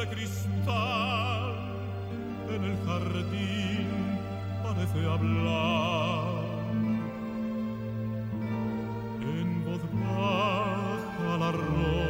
De cristal en el jardín parece hablar. En voz baja la Þú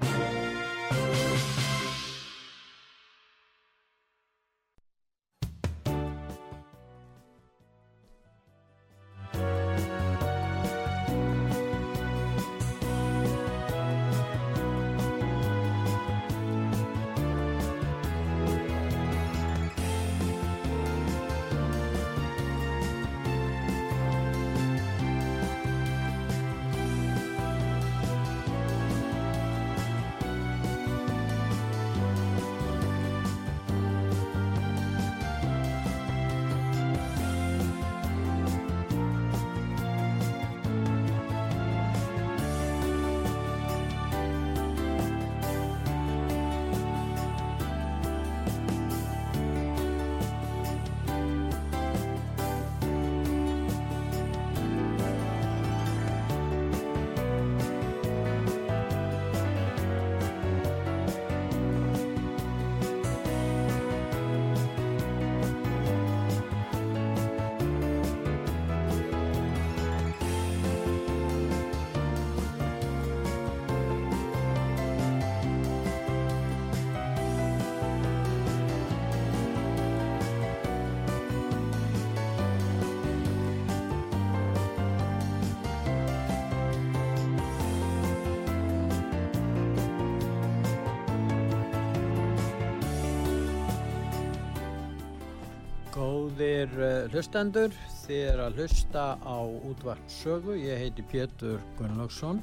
Góðir uh, hlustendur, þið er að hlusta á útvart sögu, ég heiti Pétur Gunnlaugsson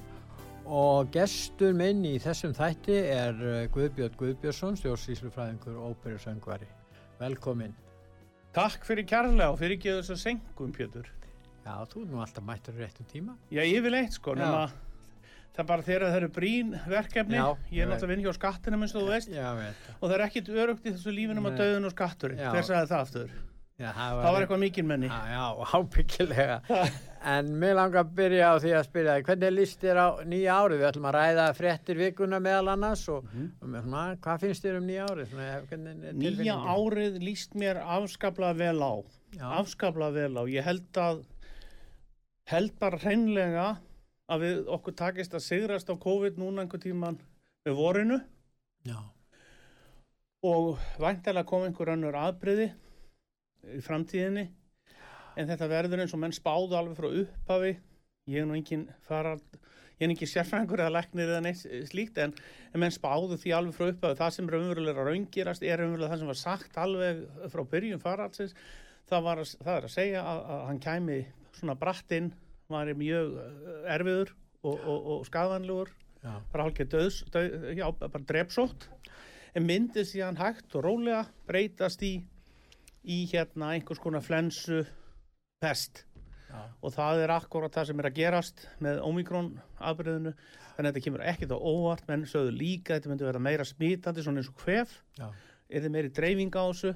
og gestur minn í þessum þætti er uh, Guðbjörn Guðbjörnsson, stjórnsýslufræðingur og óperusöngvari. Velkomin. Takk fyrir kærlega og fyrir ekki þess að sengum, Pétur. Já, þú er nú alltaf mættur réttum tíma. Já, ég vil eitt sko, nema það er bara þegar það eru brín verkefni, Já, ég er náttúrulega að vinna hjá skattinu eins og þú veist, Já, og það er ekkit örugt í þessu lífinum að Nei. döðun og skatturinn. Hver sagði það aftur? Já, Það var eitthvað mikil menni. Já, já, ábyggilega. en mér langar að byrja á því að spyrja hvernig líst þér á nýja árið? Við ætlum að ræða fréttir vikuna meðal annars og, og með svona, hvað finnst þér um nýja árið? Svona, Nýja árið líst mér afskaplega vel á. Já. Afskaplega vel á. Ég held að, held bara hreinlega að við okkur takist að sigrast á COVID núna einhver tíman við vorinu Já, og væntalega kom einhver önnur aðbriði í framtíðinni. En þetta verður eins og menn spáðu alveg frá upphafi. Ég er nú engin farald ég er engin sérfræðingur eða læknir eða neitt slíkt en, en menn spáðu því alveg frá upphafi. Það sem er að raungirast er raunverulega það sem var sagt alveg frá byrjun faraldsins. Það, var að, það er að segja að, að hann kæmi svona brattinn var mjög eh, erfiður og, og, og skaðanlegur já, bara hálfgeð döðs, döð, já, bara drepsótt. En myndið síðan hægt og rólega breytast í í hérna einhvers konar flensu pest. Já, og það er akkurat það sem er að gerast með Omikron afbreyðinu þannig að þetta kemur ekkit á óvart. Menn sögðu líka þetta myndi vera meira smitandi svona eins og hvef er þið meiri dreifing á þessu.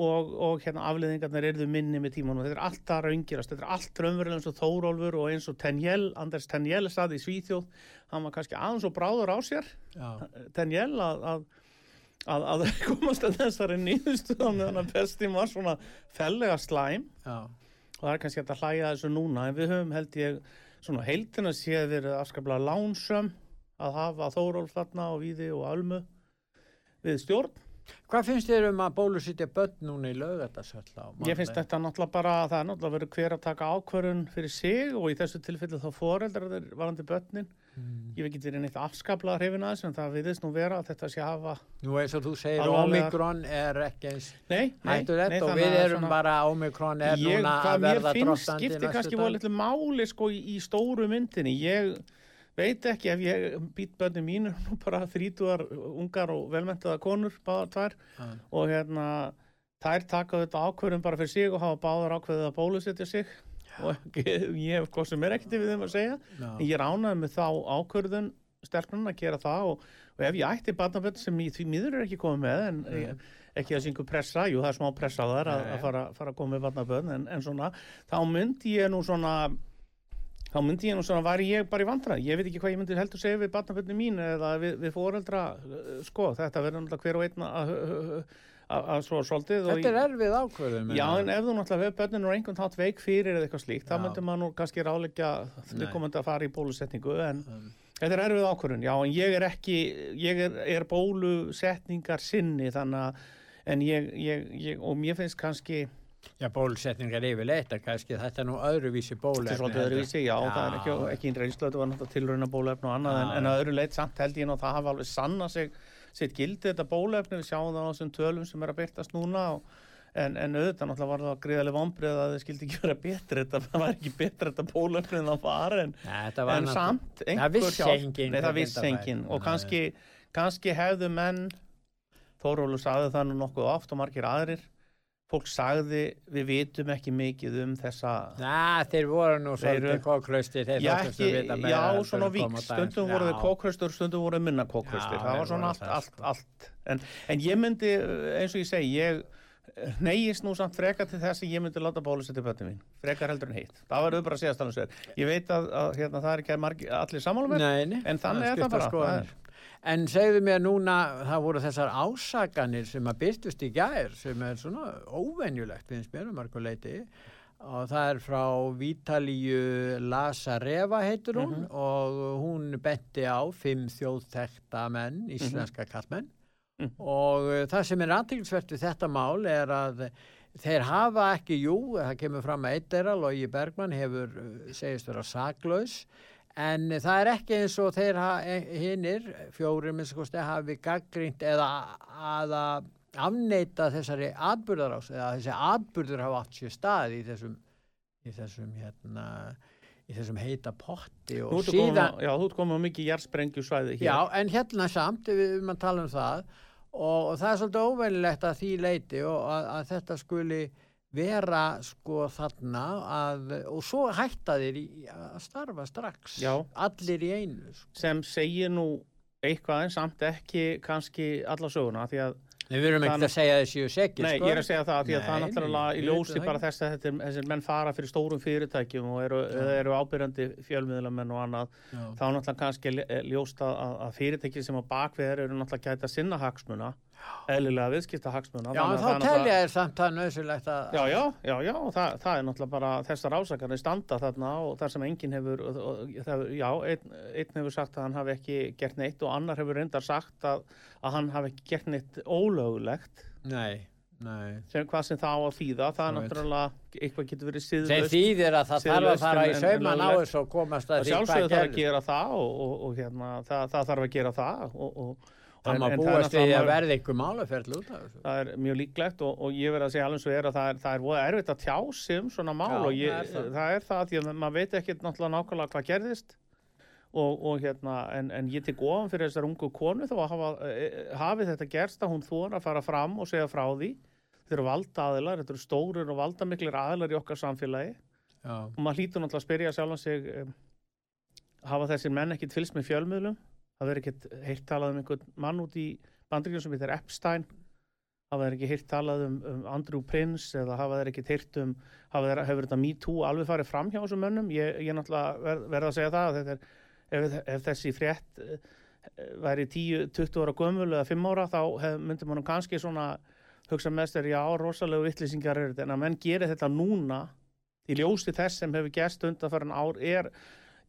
Og, og hérna afleðingarnar eru þið minni með tíman og þetta er allt að raungirast þetta er allt raunverulega eins og Þórólfur og eins og Tenjel, Anders Tenjel saði í Svíþjóð. Hann var kannski aðeins og bráður á sér. Já, Tenjel að, að, að, að komast að þessari nýðustuðan meðan að pestin var svona fellega slæm. Já, og það er kannski að hlæja þessu núna en við höfum held ég svona heildina séð verið afskaplega lánsöm að hafa Þórólf þarna og Víði og Almu við stjórn Hvað finnst þér um að bólusittja börn núna í lögatarsöll á Ég finnst þetta náttúrulega bara það er náttúrulega verið hver að taka ákvörun fyrir sig og í þessu tilfelli þá foreldrar varandi börnin. Mm. Ég veit ekki verið neitt afskaplega hrifin að þessu en það viðist nú vera að þetta sé hafa Nú eins og þú segir, Alvarlegar- Omikron er ekki eins Nei, nei, hættulegt nei, og við að erum svona- bara Omikron er ég, núna að mér verða finnst drottandi skiptir næstu kannski dag. voru litlu máli sko í, í stóru myndinni ég veit ekki ef ég být börnum mínu bara þrítuðar ungar og velmentaða konur báðar tvær. Já. og hérna þær taka þetta ákvörðum bara fyrir sig og hafa báðar ákveðið að bólusetja sig. Og ég, hef sem er ekkert við þeim að segja. Já. en ég ránaði með þá ákvörðun stelpnum að gera það og, og ef ég ætti barnabönd sem ég því miður er ekki komið með en ég, ekki að syngu pressa, jú það er smá pressa á þær að, að fara, fara að koma með barnabönd en, en svona, þá myndi ég nú svona þá myndi ég nú svona, væri ég bara í vandræði ég veit ekki hvað ég myndi heldur segja við barnaböndin mín eða við, við foreldra uh, sko, þetta verður náttúrulega hver og einn að- að að- að svo svolítið Þetta er erfið ákvörðum. Já, en ef þú náttúrulega hefur börninu og einhvern þátt veik fyrir eða eitthvað slíkt, þá myndi maður nú kannski ráleggja Nei. við komandi að fara í bólusetningu, en Um, þetta er erfið ákvörðun, já, en ég er ekki, ég er, er bólusetningar sinni, þannig að, en ég, ég, ég, og mér finnst kannski, Já, bólusetningar yfirleitt, að kannski þetta er nú öðruvísi bólefni. þetta er svolítið öðruvísi, já, það er ekki, ekki einn reynslu, þetta var náttúrulega tilrauna bólefni og annað, en, Já, en já. öðru leitt samt held ég nú að það hafa alveg sanna sig, sitt gildi þetta bólefni, við sjáum það á þessum tölum sem er að byrtast núna og En, en auðvitað náttúrulega var það gríðarlega vombrið að það skildi ekki vera betri þetta var ekki betri þetta bólöfni en það var en, Nei, var en samt einhver Nei, það menn Þórólu sagði það nú nokkuð oft og margir aðrir fólk sagði við vitum ekki mikið um þessa Næ, þeir voru nú Þeir svolítið kóklaustir, þeir ekki, að vita meira já, svona en kom á vík, daginn. stundum voru þau Já. kókraustur, stundum voru minna kókraustur, Já, það var þeir svona allt, allt, sko. allt. En, en ég myndi, eh, eins og ég segi, ég neyjist nú samt frekar til þess að ég myndi láta bólusetja bötni mín, frekar heldur en hitt. Það var bara að segja stannig sér. Ég veit að, að hérna, það er ekki margi, allir sammála með, en þannig er það bara. En segðu mér núna, það voru þessar ásakanir sem að byrtust í gær sem er svona óvenjulegt finnst mér um marguleiti og það er frá Vítalíu Lasareva heitur hún Mhm. og hún benti á fimm þjóðþekta menn, íslenska kallmenn Mhm. og uh, það sem er aðtilsvert við þetta mál er að þeir hafa ekki, jú, það kemur fram að eitt þeirra, Logi Bergmann hefur uh, segist vera saklaus en það er ekki eins og þeir hinnir, fjórir minnst kosti, hafi gaggrínt eða aða afneita þessari atburðarás eða þessi atburður hafa átt sér stað í þessum í þessum hérna í þessum heita potti og síðan komin á- Já, þú á mikið jarðsprengju svæði hér. Já, en hérna samt, við erum að tala um það og, og það er svolítið óvenilegt að því leiti og að, að þetta skuli vera sko þarna að, og svo hætta þeir að starfa strax Já. allir í einu sko. sem segir nú eitthvað en samt ekki kannski alla söguna því að Við verum Þannig- að segja þessi og segja Nei, sko. ég er að segja það því að það er Nei, náttúrulega í nei, ljósi bara ekki. þess að þetta, er- þessir menn fara fyrir stórum fyrirtækjum og eru, eru ábyrjandi fjölmiðlamenn og annað Já. þá er náttúrulega kannski lj- ljóst að, að- fyrirtæki sem á bakvið þeir eru náttúrulega gæta sinna hagsmuna eðlilega viðskipta hagsmuna Já, þá telja er samt það nöðsulegt að Já, já, já, já, það, það er náttúrulega bara þessar ásakarnir standa þarna og þar sem enginn hefur, og, og, það, já, einn, einn hefur sagt að hann hafi ekki gert neitt og annar hefur reyndar sagt að, að hann hafi ekki gert neitt ólögulegt Nei, nei. Sem hvað sem það á að þýða, það er náttúrulega eitthvað getur verið Þeim síðlaust þýðir að það þarf að fara í sauman á þessu og komast að því hvað sjálfsögðu þarf að gera það og, og, hérna, það, það þarf að gera það og, og, Það má búast náttúrulega- að verða einhver málaferðl út af þessu. það er mjög líklegt og, og ég verð að segja alveg svo er að það er, það er voða erfitt að tjá sig um svona mál Já, og ég, það er það. það er það því að maður veit ekki náttúrulega nákvæmlega hvað gerðist. Og, og hérna en, en ég tek ofan fyrir þessar ungu konu þá að hafa, e, hafi þetta gerst að hún þóra að fara fram og segja frá því. Þeir eru valda aðilar, þetta eru stórir og valdamiklir aðilar í okkar samfélagi. Já, og maður hlýtur náttúrulega að spyrja um, hafa þessir menn ekkit fylgst með fjölmiðlum hafa þeir ekkit heyrt talað um einhvern mann út í bandryggjum sem heitir Epstein. Hafa þeir ekki heyrt talað um, um Andrew Prince eða hafa þeir ekkit heyrt um hafa þeir, hefur þetta Me Too alveg farið fram hjá þessum mönnum? Ég, ég náttúrulega ver, verð að segja það að er, ef, ef þessi frétt eh, væri 10, 20 ára gömul eða 5 ára þá hef, myndi mann kannski svona hugsa með sér, já, rosalegu vittlýsingar er þetta, en að menn gerir þetta núna í ljósi þess sem hefur gerst undanfæran ár er,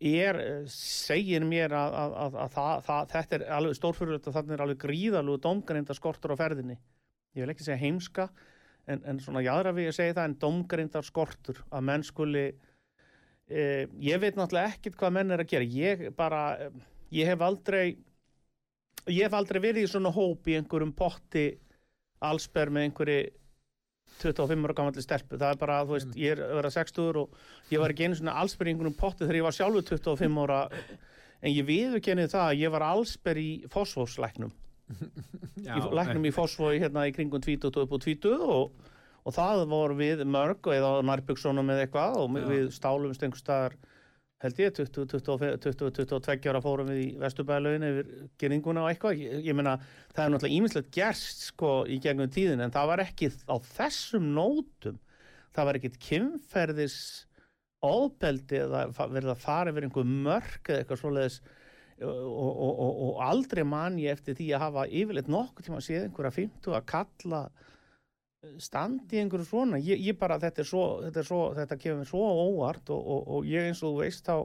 er eh, segir mér að, að, að, að það, það, þetta er alveg stórfyrirlut og þannig er alveg gríðalegu domgrinda skortur á ferðinni. Ég vil ekki segja heimska en, en svona jáðra við að segja það en domgrindar skortur að menn skuli eh, ég veit náttúrulega ekkit hvað menn er að gera. Ég bara, eh, ég hef aldrei ég hef aldrei verið í svona hóp í einhverjum potti allsber með einhverju 25 ára gamalli stelpu, það er bara, þú veist, ég er að vera 60 og ég var ekki einu svona einhverjum potti þegar ég var sjálfur 25 ára en ég viðurkenni það að ég var allsber í fósfóslæknum læknum í fósfói hérna í kringum 20 og upp á 20 og, og það voru við mörg og eða nærbyggsónum eða eitthvað og við stálumst einhver staðar held ég 20-22 ára fórum við í Vesturbælaugin yfir geringuna og eitthvað. Ég, ég meina það er náttúrulega ímislegt gerst sko í gegnum tíðin en það var ekki á þessum nótum. Það var ekkit kynferðis ofbeldi eða verið að fara yfir einhver mörk eða eitthvað svoleiðis. Og, og, og, og, aldrei man ég eftir því að hafa yfirleitt nokkuð tíma séð einhverja 50 að kalla standi einhverju svona. Ég, ég bara, þetta er svo, þetta, er svo, þetta kemur svo óvart og, og, og ég eins og þú veist þá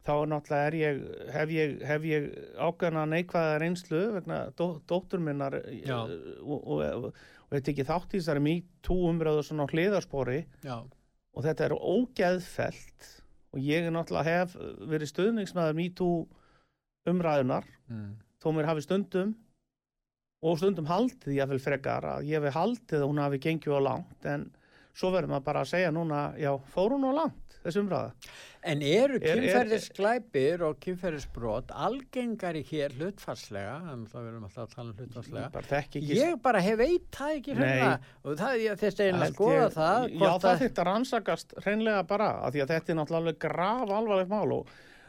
þá er náttúrulega er ég, hef ég, hef ég ákveðna neikvæða reynslu vegna dó, dóttur minnar og, þetta ekki þátt í þessari mý tú umræðu svona hliðarspori. Já, og þetta er ógeðfelt og ég er náttúrulega hef verið stöðningsmaður MeToo umræðunar mm. þó mér hafi stundum og stundum haldið ég vel frekar að ég hef haldið að hún hafi gengið á langt en svo verður maður bara að segja núna já, fór hún á langt þessi umræða? En eru Er- er- kynferðisglæpir og kynferðisbrot algengari hér hlutfarslega, en það verðum alltaf að tala um hlutfarslega, bara Ég bara hef veit það ekki hérna. Og það er þess að Held skoða ég- það Já, það að- að rannsakast hreinlega bara af því að þetta er náttúrulega alveg graf alvarlegt mál og,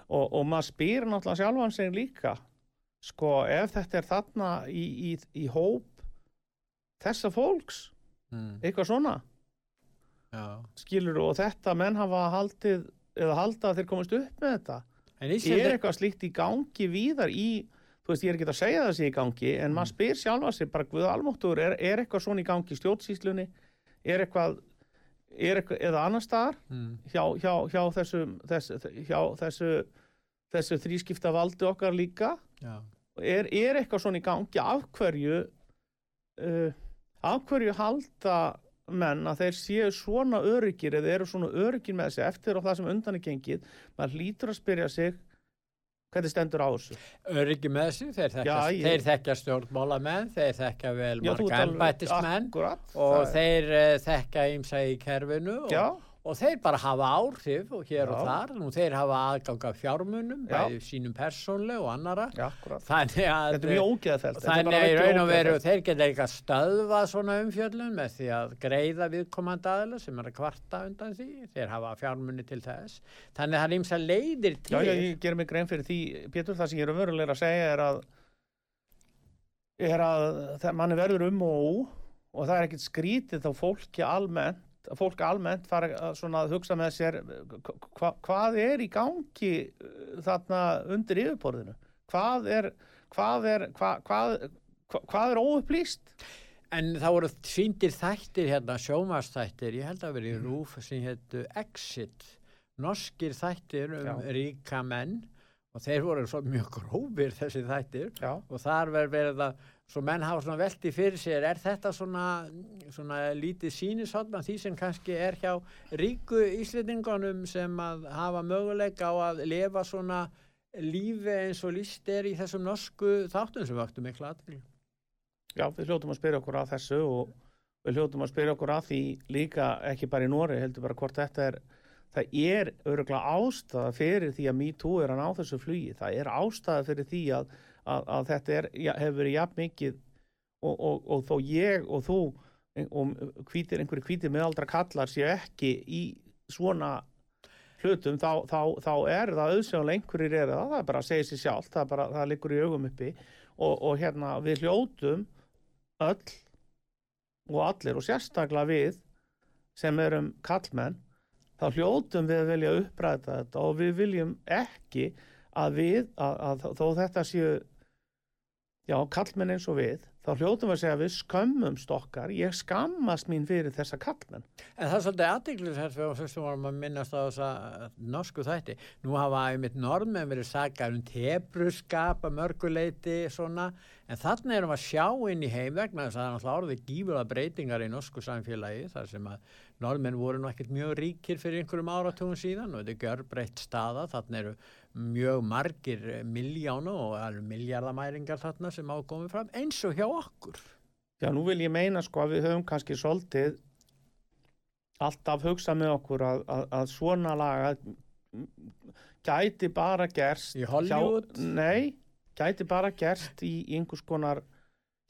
og, og maður spyr náttúrulega sjálfan sig líka sko ef þetta er þarna í, í, í hóp þessa fólks mm, eitthvað svona. Já. skilur og þetta menn hafa haldið eða halda að þeir komast upp með þetta. En er eitthvað slíkt í gangi víðar í þú veist ég er ekki að segja það sé í gangi en Mm. maður spyr sjálfa sig bara guð almáttur er, er eitthvað svona í gangi í stjórnsýslunni? Er eitthvað, er eitthvað eða annar staðar? Mm, hjá, hjá, hjá þessu þessu, hjá þessu þessu þrískipta valdi okkar líka er, er eitthvað svona í gangi? Af hverju uh, af hverju halda menn að þeir séu svona öryggir eða eru svona öryggir með sig eftir og það sem undan er gengið? Maður hlýtur að spyrja sig hvernig stendur á þessu. Öryggi með sig, þeir þekkja, Já, ég- þeir þekkja stjórnmálamenn, þeir þekkja vel marga Akkúrat, og er- þeir uh, þekkja ímsa í kerfinu og, og þeir bara hafa áhrif og hér og Já. þar og þeir hafa aðgang af fjármunum, Já. bæði sínum persónlega og annara. já, Þannig að, Þetta er mjög ógeðfælt þannig að í raun og veru þeir geta eitthvað stöðvað svona umfjöllun með því að greiða viðkomandi aðila sem er að kvarta undan því. Þeir hafa fjármunni til þess. Þannig að það er ímsa leiðir til. Já, ég ger mig grein fyrir því, Pétur, það sem ég er verulega að segja er að er að það, manni verður um og og það er ekkert skrítið þá fólki almennt að fólk almennt fara að hugsa með sér hva, hvað er í gangi uh, þarna undir yfirborðinu? Hvað er hvað er, er óupplýst? En það voru síndir þættir hérna, sjómastættir, ég held að verið í rúf sem héttu Exit, norskir þættir um Já. ríka menn og þeir voru svo mjög grófir þessi þættir Já, og þar verið verið að, svo menn hafa svona velti fyrir sér, er þetta svona, svona lítið sínisotna því sem kannski er hjá ríku íslendingunum sem að hafa möguleika á að lifa svona lífi eins og líst er í þessum norsku þáttum sem vaktu mikla aðtil. já, við hljótum að spyrja okkur að þessu og við hljótum að spyrja okkur að því líka ekki bara í Nóri, heldur bara hvort þetta er það er öruglega ástæða fyrir því að MeToo er hann á þessu flugi það er ástæða fyrir því að, að, að þetta er, hefur verið jafn mikið og, og, og þó ég og þú og hvítir, einhverju hvítir meðaldra kallar séu ekki í svona hlutum þá, þá, þá er það auðsjóðlega einhverjir er það, það er bara að segja sér sjálf það, bara, það liggur í augum uppi. Og, og hérna við hljótum öll og allir og sérstaklega við sem erum kallmenn þá hljótum við að vilja uppræta þetta og við viljum ekki að við, að, að þó þetta séu já, kallmenn eins og við þá hljótum við að segja að við skömmumst okkar ég skammast mín fyrir þessa kallmenn En það er svolítið aðdeglis þess að fyrstum varum að minnast á þessa norsku þætti. Nú hafa einmitt norðmenn verið sagað um tebruskap að mörguleiti svona, en þannig erum við að sjá inn í heim vegna þess að það er náttúrulega orðið gífulega breytingar í norsku samfélagi þar sem að norðmenn voru nú ekkert mjög ríkir fyrir einhverjum áratugum síðan og þetta er gjörbreytt staða, þannig eru mjög margir miljánu og alveg miljardamæringar þarna sem komið fram eins og hjá okkur. Já, nú vil ég meina sko að við höfum kannski svolítið alltaf hugsa með okkur að, að, að svona laga gæti bara gerst Í Hollywood? hjá, Nei, gæti bara gerst í, í einhvers konar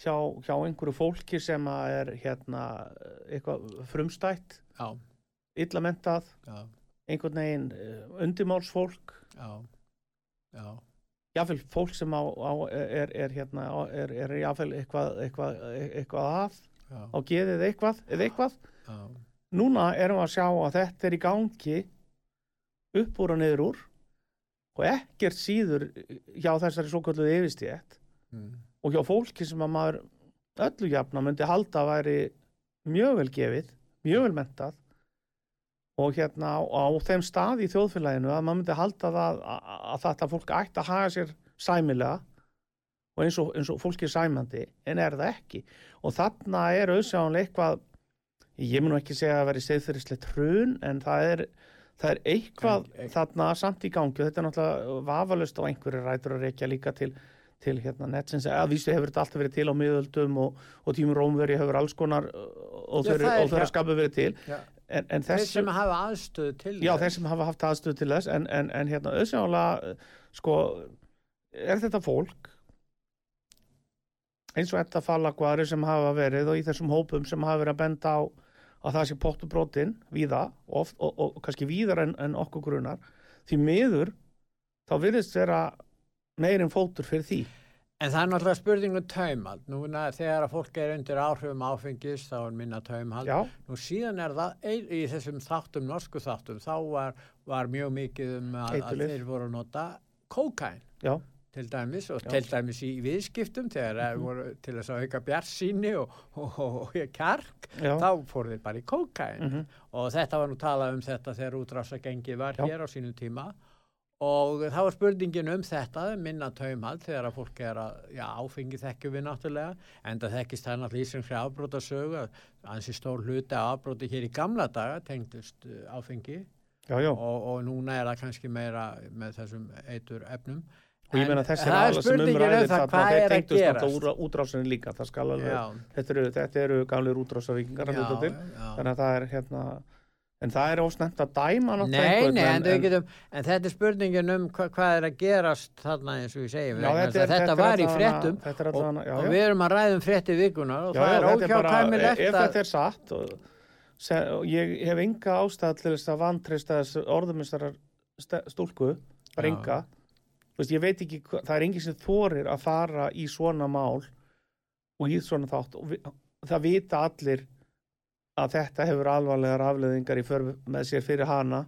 hjá, hjá einhverju fólki sem er hérna eitthvað frumstætt, Já, illamentað já, einhvern veginn eh, undirmálsfólk. Já, já. jáfnvel fólk sem á, á er, er hérna er, er jáfnvel eitthvað, eitthvað, eitthvað að já, á geðið eitthvað, eitthvað. Já. núna erum við að sjá að þetta er í gangi upp úr og niður úr og ekkert síður hjá þessari svo kalluðu yfirstétt. Mm. Og hjá fólki sem að maður öllu jafna myndi halda að væri mjög vel gefið, mjög vel mentað og hérna á, á þeim stað í þjóðfélaginu að maður myndi halda það að, að, þetta fólk ætti að haga sér sæmilega og eins og, eins og fólki er sæmandi en er það ekki? Og þarna er auðsjáanlega eitthvað ég mun ekki segja að það veri segðfyrirslegt hrun en það er, það er eitthvað en- þarna samt í gangi. Og þetta er náttúrulega vafalust á einhverju rætur að reykja líka til til hérna netsins, að vísu hefur þetta alltaf verið til á miðöldum og, og tímur Rómveri hefur alls konar og er- og þeirra skapu verið til Já. en, en Þeir þessu, sem hafa aðstöðu til já þess. þeir sem hafa haft aðstöð til þess en, en, en hérna auðsjálega sko, er þetta fólk eins og þetta fallakvari sem hafa verið og í þessum hópum sem hafa verið að benda á að það sé pottu brotin víða oft og, og, og kannski víðar en, en okkur grunar því miður þá virðist vera meirinn fótur fyrir því. En það er náttúrulega spurningum taumhald. Núna þegar að fólk er undir áhrifum áfengis þá er minna taumhald. já, Nú síðan er það í þessum þáttum, norsku þáttum, þá var, var mjög mikið um að, að þeir voru að nota kókain já, til dæmis og Já. til dæmis í viðskiptum þegar mm voru til þess að auka bjarsýni og, og, og, og kjark, þá fóru þeir bara í kókain. mhm, og þetta var nú talað um þetta þegar útrásagengi var hér á sínum tíma og það var spurningin um þetta minna taumhald þegar að fólk er að já, áfengi þekkjum við náttúrulega en það þekkist það náttúrulega íslenskri afbróta sögu að ansi stór hluti af afbróti hér í gamla daga tengdust uh, áfengi. Já, já, og, og núna er það kannski meira með þessum eitur efnum. Og ég meina þessi það er aðla sem spurningin um umræðir það, þeir er tengdust náttúrulega útrásinni líka. Það skal alveg, þetta eru, eru til. já. þannig að það er hérna en það er ósnefnt að dæma Nei, nei, en, en, getum, en þetta er spurningin um hva, hvað er að gerast þarna eins og ég segi Já, þetta, að er, þetta var í fréttum er og, allavega, já, og við erum að ræða um frétti vikunar og Já, það er óhjákvæmilegt ef að þetta er satt og, se, og ég hef enga ástæð til þess að vantrista þessu orðumistarar stúlku, bara hva- það er engin sem þorir að fara í svona mál og í svona þátt og vi, það vita allir að þetta hefur alvarlegar afleðingar í för með sér fyrir hana.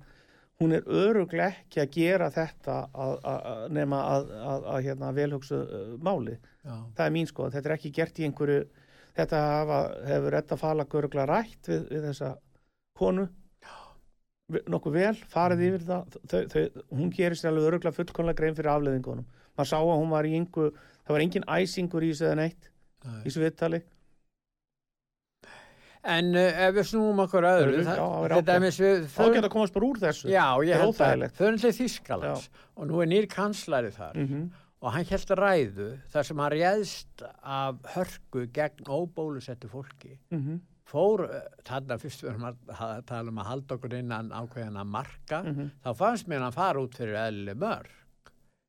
Hún er öruglega ekki að gera þetta að, að, nema að, að, að hérna, velhugsu uh, máli Já. það er mín sko, þetta er ekki gert í einhverju þetta hafa, hefur þetta fala göruglega rætt við, við þessa konu. Nokkuð vel, farið yfir það. Þau, þau, hún gerir sér alveg öruglega fullkonlega grein fyrir afleðingunum, maður sá að hún var í einhver, það var engin æsingur í þessu eða neitt í Nei. þessu viðtali En uh, ef við snúum okkur að öðru Já, það- það er við þá geta að komast bara úr þessu. Já, ég er held að óþægilegt. förum til Þískalands og nú er nýr kanslari þar. Mm og hann held ræðu þar sem hann réðst af hörku gegn óbólusettu fólki. -hmm. fór, uh, þarna fyrst við erum að um að halda okkur innan ákveðina marka, Mhm. þá fannst mér hann fara út fyrir eðlileg mörg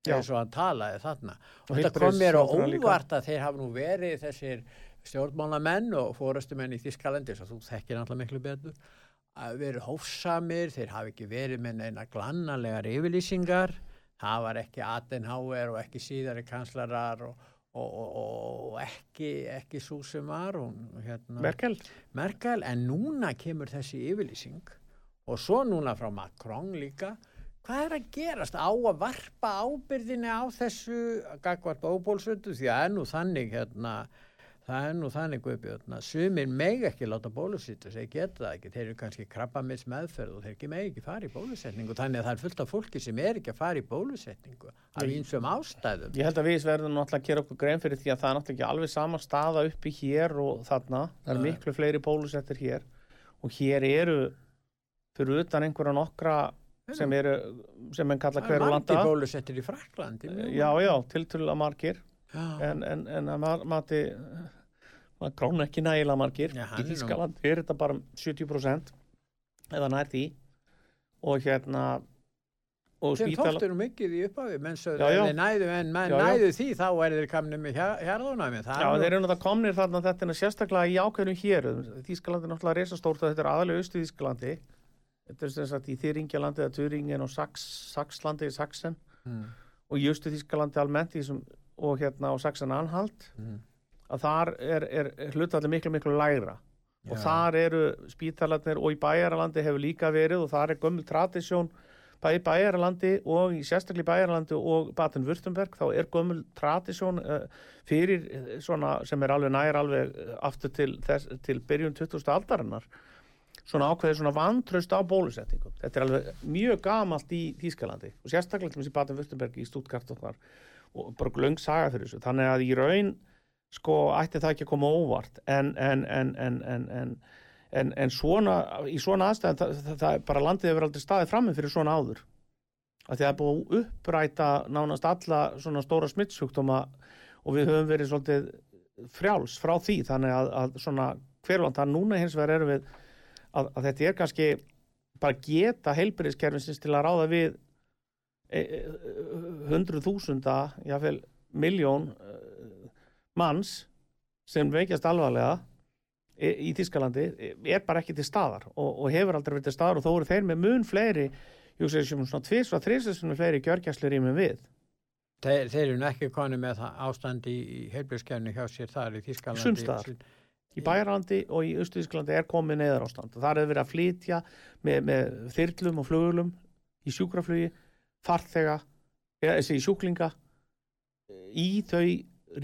eins og hann talaði þarna. Og og þetta kom mér á heilbrigðisráðherra líka. óvart að þeir hafa nú verið þessir stjórnmálamenn og fórustumenn í Þískalandi svo þú þekkir náttúrulega miklu betur að verið hófsamir, þeir hafi ekki verið með neina glannalegar yfirlýsingar það var ekki Adenauer og ekki síðari kanslarar og, og, og, og ekki, ekki svo sem var hérna, Merkel. Merkel, en núna kemur þessi yfirlýsing og svo núna frá Macron líka. Hvað er að gerast? Á að varpa ábyrðinni á þessu gagvart óbólsöndu því að það er nú þannig hérna það er nú þannig guðbjörn að sumir meg ekki láta bólusýttu þeir geta það ekki, þeir eru kannski krabbamins meðferð og þeir ekki meg ekki fara í bólusetningu. Þannig að það er fullt af fólki sem er ekki að fara í bólusetningu af einsum ástæðum. Ég held að við verðum náttúrulega að gera okkur grein fyrir því að það er náttúrulega ekki alveg sama staða uppi hér og þarna. Það Nei. miklu fleiri bólusettir hér. Og hér eru fyrir utan einhverja nokkra sem eru, sem enn kalla er hverju landa. Já, já, já. en, en, en að ma- mati maður grána ekki nægilega margir Já, í er nú- Þískaland er þetta bara um 70% eða nær því og hérna og Þeim spítala tókstu nú mikið í upphafi, menn Já, já. þeir næðu, en menn Já, já. næðu því þá er þeir kamni með hérðunami. Já, þeir eru náttúrulega komnir þarna þetta er sérstaklega í ákveðnum hér Þískalandi er náttúrulega reisastórt og þetta er aðalega austu Þískalandi þetta er sem sagt í Þýringalandi eða Turingin og Sax, Saxlandi í Saxen Mm. og í austu Þískalandi almennt í þessum, og hérna á Saxen anhalt Mm. að þar er, er, hlutallir miklu miklu lægra og Já. þar eru spítalarnir og í bæjaralandi hefur líka verið og þar er gömul tradisjón í bæjaralandi og í sérstaklega í bæjaralandi og Baden-Württemberg þá er gömul tradisjón uh, fyrir eh, svona sem er alveg nær alveg eh, aftur til, þess, til byrjun 20. aldarinnar svona ákveðið svona vantraust á bólusetningum þetta er alveg mjög gamalt í Þýskalandi og sérstaklega til þessi Baden-Württemberg í Stuttgart og þar og bara löng saga fyrir þessu. Þannig að í raun sko ætti það ekki að koma óvart. En, en, en, en, svona, í svona aðstæðan það, það, það er bara landið hefur aldrei staðið frammi fyrir svona áður. Að því að það er búið uppræta nánast alla svona stóra smittsjúkdóma og við höfum verið svolítið frjáls frá því. Þannig að, að svona hverjland það núna hins vegar erum við að, að þetta er kannski bara geta heilbyrðiskerfinsins til að ráða við hundruð þúsunda, jáfnvel miljón eh, manns sem veikjast alvarlega í, Þískalandi er bara ekki til staðar og, og hefur aldrei verið til staðar og þó eru þeir með mun fleiri jú segir sem svona tvís og þrísessunum fleiri gjörgjæslir í með við Þeir, þeir eru ekki koni með það ástand í, heilbjörnskefni hjá sér þar í Þískalandi. Sums staðar. í Bæralandi og í Östuðísklandi er komið neðar ástand og það er verið að flytja með, með þyrlum og flugulum í sjúkraflugi, farþega eða þessi sjúklinga í þau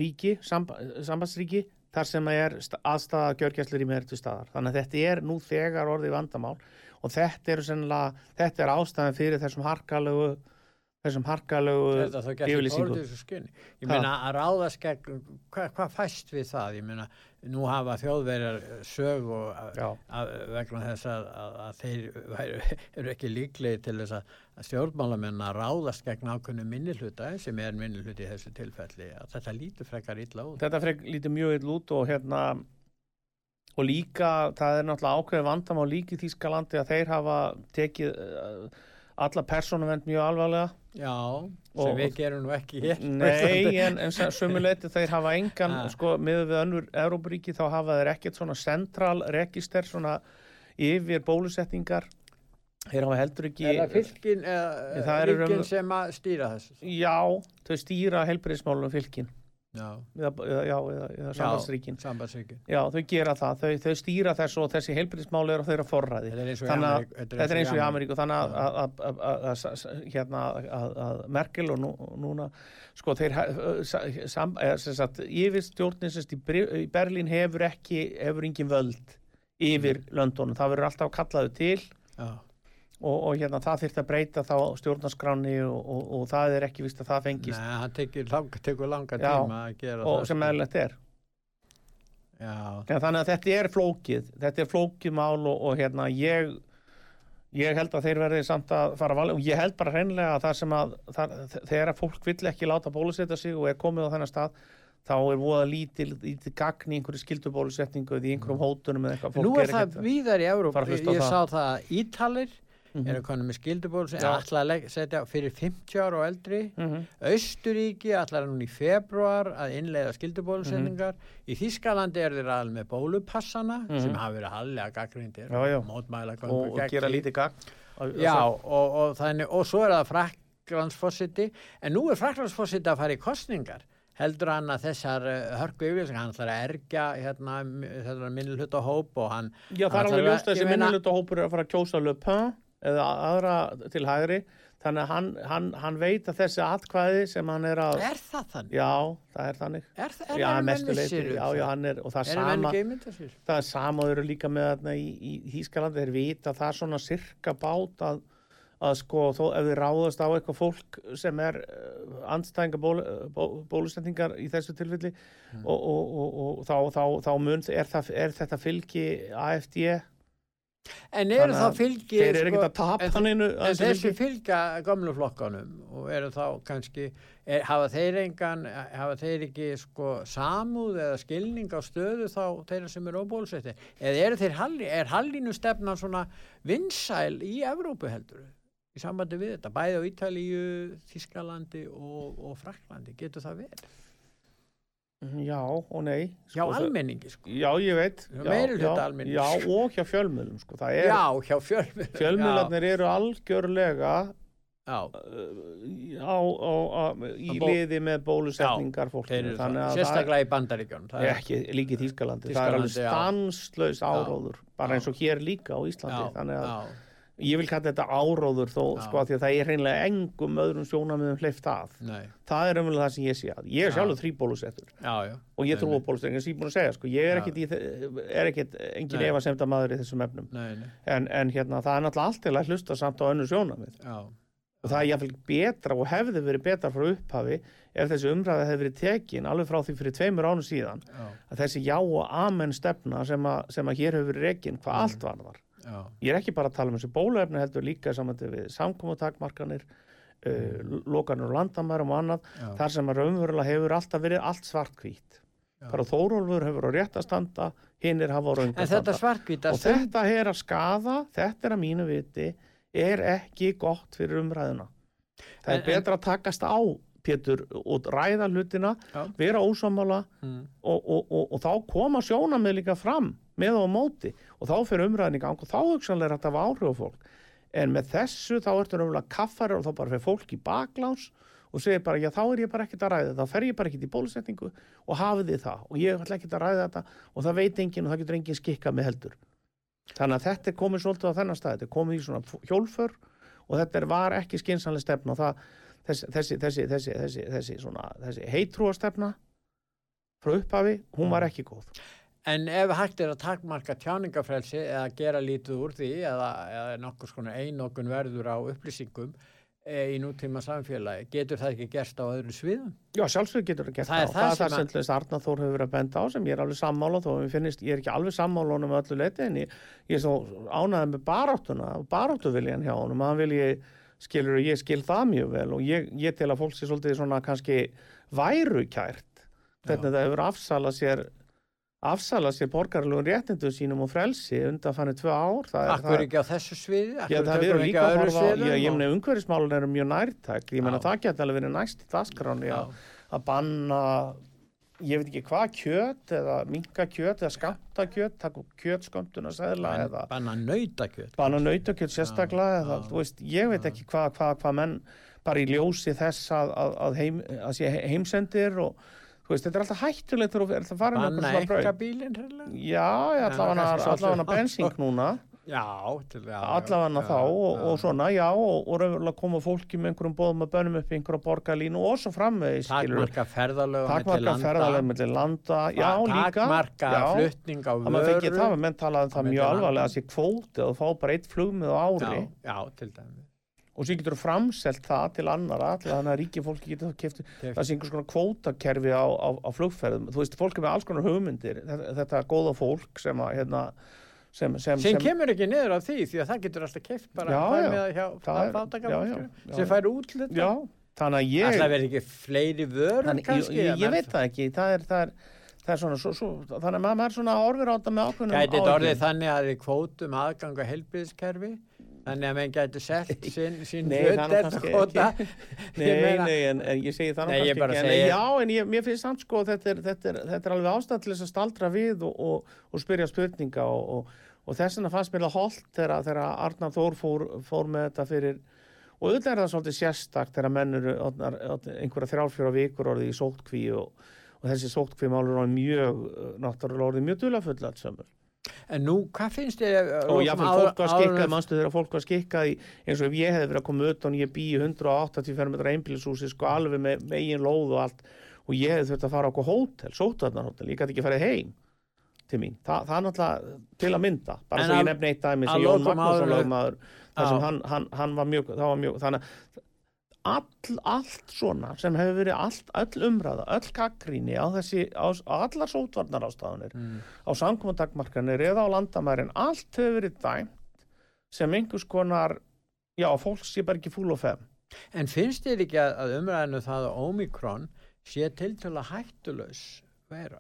ríki, samba, sambandsríki þar sem er sta- aðstaða gjörgjæslir í meður til staðar. Þannig að þetta er nú þegar orðið vandamál og þetta, sennilega, þetta er ástæðan fyrir þessum harkalegu þessum harkalegu Þetta þá í yfirlýsingum. pólitísku skyni. Ég meina að ráðast gegn, hvað hva fæst við það? Ég meina, nú hafa þjóðverjar sög vegna þess að, að, að þeir væru, eru ekki líklegi til þess að, stjórnmálamenn að ráðast gegn ákveðnu minnihluta sem er minnihluti í þessu tilfelli að þetta lítur frekar illa út. þetta frek lítið mjög ill út og hérna og líka, það er náttúrulega ákveðið vandamál líka í Þýskalandi að þeir hafa tekið uh, alla persónuvend mjög alvarlega Já, sem Og- við gerum nú ekki hér. Nei, en, en sömuleiti þeir hafa engan, Ah. sko, miður við önnur Európaríki þá hafa þeir ekkert svona central register svona yfir bólusetningar þeir hafa heldur ekki Er það fylkin, eða ríkin raun- sem að stýra þessu? Já, þau stýra helbriðismálunum fylkin eða, eða, já, eða, sambandsríkin. Já, þau gera það, þau, þau stýra þessu og þessi helbriðismál eru á þeirra forræði. Þetta er eins og í Ameríku. þetta er eins og í Ameríku. Þannig að, að, að, að, að, að, að, að Merkel og nú, núna sko þeir sem sagt, yfir stjórnin sem sagt, í, Berlín hefur ekki hefur engin völd yfir löndunum, það verður alltaf kallaðu til. Já. Og, og hérna það þyrfti að breyta þá stjórnarskráni og, og, og það er ekki vist að það Nei, fengist það tekur langa, tekur langa Já, tíma að gera og það. sem sko. meðlegt er Já, Já, þannig að þetta er flókið, þetta er flókið mál og, og hérna ég, ég held að þeir verði samt að fara að valja og ég held bara hreinlega að það sem að það, þegar að fólk vill ekki láta bólusetja sig og er komið á þennan stað þá er voða lítil, lítil gagn í einhverju skildubólusetningu eða í einhverjum hótunum eða eitthvað, nú fólk er það víðar í Európa. Ég sá það að Ítalir Mhm. eru konum með skilduból sem ætla að setja fyrir 50 ára og eldri. Mhm. Austuríki ætlar núna í februar að innleiða skildubólusetningar. Í Þískalandi er þeir aðal með bólupassana sem hafa verið hallega gaggrindir Mhm. Og, og gera lítið gagn Og- Já, og, og, þannig, og svo er það Fraklandsfossiti, en nú er Fraklandsfossiti að fara í kostningar. Heldur hann að þessar uh, hörku yfirlýsingar, hann ætlar að ergja hérna, þetta minnilhuta hóp og hann... Já, það er alveg ljóst að þessi minniluta hópur er að fara að kjósa Pen eða aðra til hægri. Þannig að hann, hann, hann veit að þessi atkvæði sem hann er að Er það þannig? Já, það er þannig. Er, er, Já, menn mestu leyti, vissir um já, já, hann er og það er sama, það er sama og eru líka með þarna í, í Hískalandi, þeir vita að það er svona sirka bát að, að sko, þó ef þið ráðast á eitthvað fólk sem er uh, andstæðinga ból, bó, bólusetningar í þessu tilfelli Mm. og, og, og, og þá, þá, þá mun, er, er þetta fylgi AFD En eru þá fylgi... þeir eru ekkert að sko, tapa hann einu En þessi fylgja gamlu flokkanum og eru þá kannski, er, hafa þeir engan, hafa þeir ekki sko samúð eða skilning á stöðu þá þeirra sem eru óbólusetti? Eða eru þeir, halli, er hallinu stefnan svona vinsæl í Evrópu heldur í sambandi við þetta, bæði á Ítalíu, Þískalandi og, og Fraklandi, getur það verið? Já og nei Hjá sko, það- almenningi sko. Já, ég veit Hjá já, já, og hjá fjölmiðlum sko. Er, Já, hjá fjölmiðlum. Fjölmiðlarnir eru algjörlega Já, já. á, á, í liði með bólusetningar fólkinu sérstaklega í er líka í Þýskalandi það er alveg stanslaus áróður bara eins og hér líka á Íslandi þannig að ég vil kalla þetta áróður þó Já. sko að því að það er hreinlega engum öðrum sjónamiðum hleyft að. Nei, það er umvel það sem ég sé að. Ég er Já. sjálfur þrýbólusettur og ég trú á Nei, bólusetningar sem ég er búin að segja sko. ég er ekkit, í, er ekkit engin efa semta maður í þessum efnum. Nei, en, en hérna það er náttúrulega allt til að hlusta samt á önnu sjónamið já, og það er jáfnvel betra og hefði verið betra frá upphafi ef þessi umræði hefði verið tekin alveg frá því fyrir tveimur ánum síðan já, að þessi já og amen stefna sem að, sem að hér hefur verið rekin hvað Mm. allt var þar já, ég er ekki bara að tala um þessi bóluefni heldur líka samandi við samkomutakmarkanir uh, lokanur og landamærum og annað Mm. já, þar sem að raunverulega hefur alltaf verið allt svartkvít bara Þórólfur hefur á rétt að standa hinnir hafa á raung En að þetta standa. svarkvita og þetta er að skaða þetta er að mínu viti er ekki gott fyrir umræðuna. Það En- er betra að takast á Pétur og ræða hlutina Já. vera ósámála Mm. og, og, og, og þá koma sjónamið líka fram með og á móti. Og þá fyrir umræðin í gang og þá hugsanlega er þetta af áhrif á fólk. En með þessu þá ertu umlega kaffari og þá bara fyrir fólk í baklás og segir bara já þá er ég bara ekkert að ræða þá fer ég bara ekkert í bólusetningu og hafið þið það. Og ég ætla ekkert að ræða þetta og það veit enginn og það getur enginn skikka með heldur. Þannig að þetta er komið svolítið á þennan stað. Þetta er komið í svona hjólför og þetta er, var ekki skinsanlega stefna. Það, þessi, þessi, þessi, þessi, þessi, þessi, svona, þessi heitrúa stefna frá upphafi, hún var ekki góð En ef hægt er að takmarka tjáningafrelsi eða gera lítið úr því eða, eða nokkur skona einokun verður á upplýsingum e, í nútíma samfélagi, getur það ekki gerst á öðru sviðum? Já, sjálfsögur getur það gert Það er það. það er það sem þess Arna Þór hefur verið að benda á sem ég er alveg sammála þó að mér finnist, ég er ekki alveg sammála honum öllu leiti en ég, ég er svo ánæðið með baráttuna og baráttuviljan hjá honum að hann vilji, skilur ég skil það mjög vel og ég, ég tel að fólk sé svolítið svona kannski værukært hvernig það hefur afsalað sér afsalað sér borgarlegum réttindu sínum og frelsi undan fannir tvö ár er, Akkur ekki á þessu sviði? Já, það ekki líka að horfa á, ég, og- meina umhverfismálun eru mjög nærtæk, ég meina það geti alveg verið næst í dagskráni Já. að, banna, ég veit ekki hvað kjöt eða minka kjöt eða skamta kjöt, taka kjötskömmtuna seðla Bann- eða banna nautakjöt. Banna nautakjöt sérstaklega eða, þú veist, ég veit ekki hvað hva, hva menn bara í ljósi þess að, að, að, heim, að sé heimsendir og veist, þetta er alltaf hættulegt þegar þú ert að fara með banna eitthvað svona enga braut. bílinn hreinlega? Já, ég allavega svolítið- allavega bensín núna. Já, til, já, allavega já, þá og, og svona, já, og, og raunverulega koma fólki með einhverjum bóðum að bönum upp í einhverja borgarlínu og svo framvegis, skilur takmarka ferðalög takmarka ferðarlega mellir landa, já, líka. takmarka já, flutning á að maður fengi vöru það, menn talaði um það mjög landa. alvarlega að sé kvóti og fá bara eitt flugmið á ári. Já, já, til dæmi og svo getur þú framselt það til annara til þannig að ríki fólki getur keft Keypt. það sé einhvers konar kvótakerfi á, á, á flugferðum, þú veist, fólk er með alls konar hugmyndir. Þetta, þetta góða fólk sem að hérna, sem, sem, sem kemur ekki niður á því því að það getur alltaf keift bara Já, já. með hjá Það er- fátaka já, já, já. sem fær útlut alltaf verður ekki fleiri Þannig, kannski ég, ég, ég veit það ekki, það er, það er, það er svona, svo, svo, þannig að maður, maður svona orfir á þetta með ákveðnum Gæti þetta orðið þannig að þið kvótum aðgang á helbiðskerfi þannig að menn gæti selt sín, sín Nei, það hlutdeild kannski kvóta. Nei, meina- nei, en, en ég segi það ég kannski bara ekki, en segi- já, en ég, mér finnst samt sko, þetta er, þetta er, þetta er alveg ástæð til þess að staldra við og, og, og spyrja spurninga og, og, og þess vegna fannst mér það holdt þegar, Arnar Þór fór, fór með þetta fyrir og auðvitað er það svolítið sérstakt þegar menn eru orðnar- orðnar einhverja þrjálfjóra vikur orðið í sótkví og, og þessi sótkví málur orðið mjög, náttúrulega orðið mjög dulafull alls sömur. En nú, hvað finnst þið og jáfnvel fólk var skikkað, mannstu þegar fólk var skikkað í, eins og ef ég hefði verið að koma ut og ég bý í 180 fermetra einbílisúsi sko alveg með megin lóð og allt og ég hefði þurft að fara á okkur hótel, sótarnarhótel, ég gæti ekki farið heim til mín, Þa, það er náttúrulega til að mynda, bara En svo að- ég nefni eitt dæmi að sem Jón Magnússon lögmaður þar sem Já. hann, hann, hann var mjög, það var mjög þannig að all, allt svona sem hefur verið allt, öll umræða, öll gaggríni á þessi, á, á allar sótvarnar ástafanir Mm. á samkomandagmarkanir eða á landamærin, allt hefur verið dæmt sem einhvers konar já, fólk sé bara ekki fúl og fem En finnst þið ekki að, að umræðinu það að Omikron sé til til að hættulaus vera?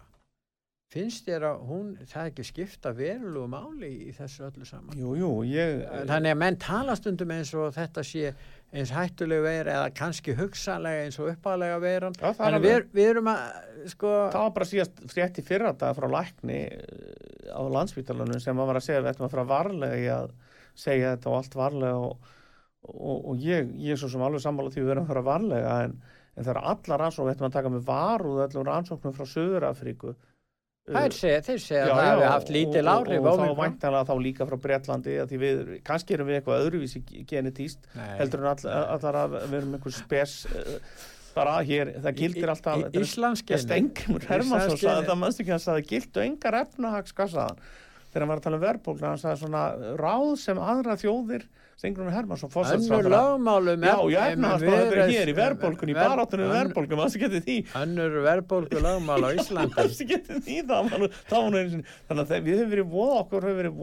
Finnst þér að hún, það ekki skipta verulegu máli í þessu öllu saman? Jú, jú, ég Þannig að menn tala stundum eins og þetta sé eins hættuleg vera eða kannski hugsanlega eins og uppálega veran. Já, það er við, við erum að, sko, það var bara síðast frétt í fyrra dag frá lækni eh, á landsvítalanum sem var að segja við ættum að fara varlega að segja þetta og allt varlega og, og, og ég, ég er svo sem alveg sammála því við verðum að fara varlega en, en það er allar rannsókn, við ættum að taka með varúð öllum rannsóknum frá Suður-Afríku þær segja, þeir segja að það hefur haft lítil áhrif og, og, og þá Omicron. væntanlega þá líka frá Bretlandi að því við, kannski erum við eitthvað öðruvísi genetíst Nei. heldur en all, allar að við erum einhver spes uh, bara hér, það gildir alltaf Í- í- Íslandsgeni. Stengrimur Hermansson sagði það mannstu ekki hann sagði gildu engar efnahagskassaðan þegar hann var að tala um verðbólna hann sagði svona ráð sem aðra þjóðir Stengrimur Hermansson Önnur lögmálum Já, já, efnahagsmál, þetta er hér í verðbólkunni, í ver- baráttunni við ön- verðbólkunni, mannstu getið því Önnur verðbólgu lögmál á Íslandi. Mannstu getið því það, það var nú þannig að við höfum verið voða okkur höfum verið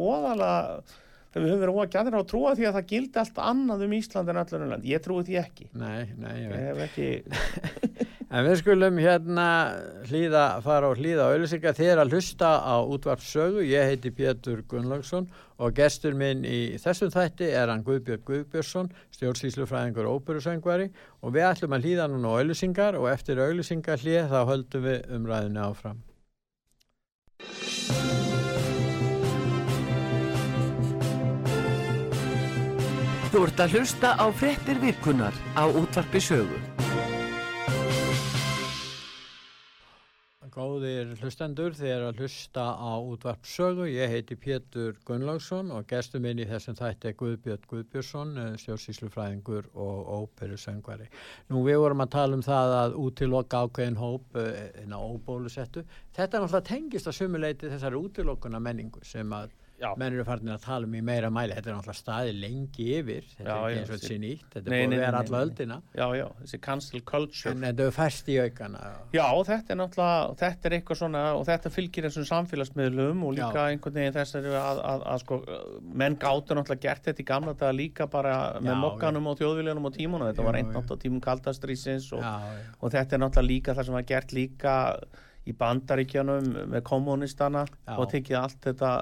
þegar við höfum verið voða gæðir á að trúa því að það gildi allt annað um Ísland en öllum land ég trúi því ekki Nei, nei, ég ég veit. En við skulum hérna hlýða, fara og hlýða á auðlýsingar þegar að hlusta á útvarpsögu. Ég heiti Pétur Gunnlaugsson og gestur minn í þessum þætti er hann Guðbjörg Guðbjörnsson, stjórnsýslufræðingur og óperusöngvari og við ætlum að hlýða núna á auðlýsingar og eftir auðlýsingar hlýð þá höldum við umræðinu áfram. Þú ert að hlusta á fréttir virkunar á útvarpi Góðir hlustendur, þið er að hlusta á útvarpsögu. Ég heiti Pétur Gunnlaugsson og gestur minn í þessum þætti er Guðbjörn Guðbjörnsson, stjórnsýslufræðingur og óperusöngvari. Nú við vorum að tala um það að útiloka ákveðin hóp en á óbólusettu. Þetta er náttúrulega tengist að sumuleiti þessari útilokuna menningu sem að. Menn eru farin að tala um í meira mæli. Þetta er náttúrulega staði lengi yfir. Þetta Já, er ekki eins og þetta sé nýtt. Þetta Nei, er búið nei, að vera alla öldina. Já, já, þessi cancel culture. En þetta er fæst í aukana. Já, þetta er náttúrulega, þetta er eitthvað svona og þetta fylgir þessum samfélagsmiðlum og líka Já. einhvern veginn þessari að, að, að sko, menn gátur náttúrulega gert þetta í gamla daga líka bara með mokkanum og þjóðviljanum og tímunum, þetta var einn nátt á tímum kaldastrýsins og, og þetta er náttúrulega líka það sem var gert líka í bandaríkjanum með kommunistana Já. og tekið allt þetta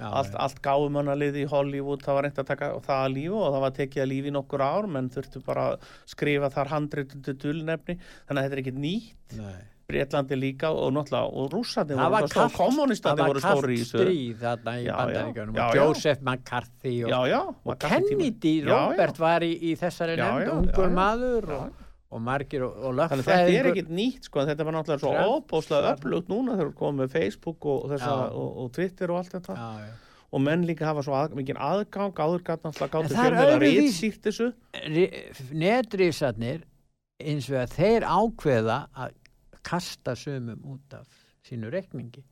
Já, allt, allt gáfumannalið í Hollywood það var reynd að taka það að lífu og það var tekið að lífi í nokkur ár menn þurftu bara að skrifa þar handreitundu dulnefni þannig að þetta er ekkert nýtt Nei. Breitlandi líka og náttúrulega og rússandi það var stór, kommunistandi það voru var stóri í kallt þessu stríð þarna í bandaríkjunum og. Joseph McCarthy og, já, já, og McCarthy. Kennedy, já. Robert var í, í þessari nefnd já, ungur maður og, og margir og, og þannig að þetta er ekkert nýtt sko, þetta var náttúrulega svo Trump. óbóðslega öflugt núna þegar við komum með Facebook og, þessa, og, og Twitter og allt þetta. Já, já. og menn líka hafa svo að, mikið aðgang áður gæt náttúrulega gáttu fjölmiðla öðruvísi- ritsýrt þessu. Netrísarnir eins og að þeir ákveða að kasta sömum út af sínu rekningi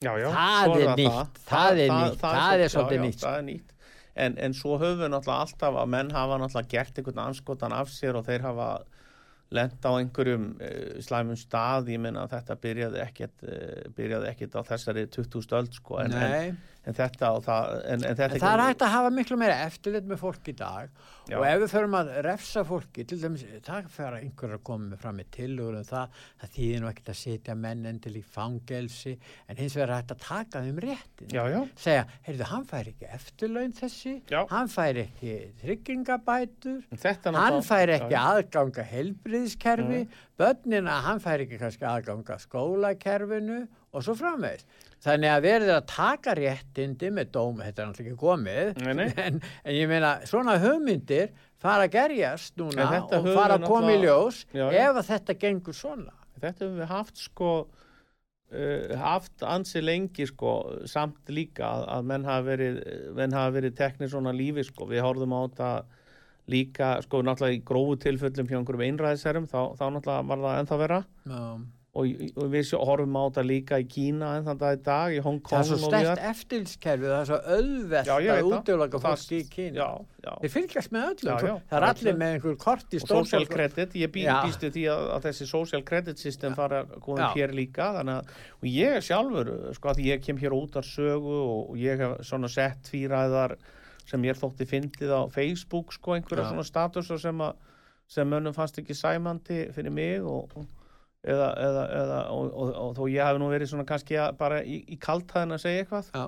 já, já, Það er það nýtt, það. er nýtt, það er svo- svolítið nýtt, það er nýtt. En, en svo höfum við náttúrulega alltaf að menn hafa náttúrulega gert einhvern anskotan af sér og þeir hafa lent á einhverjum uh, slæmum stað, ég meina að þetta byrjaði ekkert, uh, byrjaði ekkert á þessari 20 stöld sko, en, en, en þetta og það en, en þetta en það er hægt að hafa miklu meira eftirlit með fólk í dag. Já. og ef við förum að refsa fólki til dæmis, það fer að einhver að koma með fram með tilugur um það, það þýðir nú ekkert að setja menn endil í fangelsi en hins vegar hægt að taka þeim réttin já, já, segja, heyrðu, hann fær ekki eftirlaun þessi, hann fær ekki tryggingabætur hann fær ekki aðganga helbriðskerfi, börnina hann fær ekki kannski aðganga skólakerfinu og svo framvegis þannig að verður að taka réttindi með dómi, þetta er náttúrulega ekki komið Nei, nei. En, en ég meina svona hugmyndir fara að gerjast núna og fara að koma í ljós Já, ef að þetta gengur svona. Þetta höfum við haft sko uh, haft ansi lengi sko samt líka að, að menn hafa verið menn hafa verið teknir svona lífi sko. Við horfum á þetta líka sko náttúrulega í grófu tilföllum hjá einhverjum einræðisærum þá, þá náttúrulega var það ennþá vera um, og, og við horfum á þetta líka í Kína ennþann dag í dag í Hong það Kong er svo stert víðar. eftirlitskerfi það er svo ég að það. það- fólki í Kína þeir fylgjast með öllum Já, já, það er allir með einhver kort í og social credit, ég bý, Já. býst við því að, að þessi social credit system fara að koma hér líka þannig að, og ég sjálfur sko að ég kem hér út af sögu og ég hef svona sett tvíræðar sem ég þótti fyndið á Facebook sko einhverja Já. svona statusar sem að sem mönnum fannst ekki sæmandi fyrir mig og eða, eða, eða og, og, og, þó ég hef nú verið svona kannski að, bara í, í kaltæðin að segja eitthvað. Já,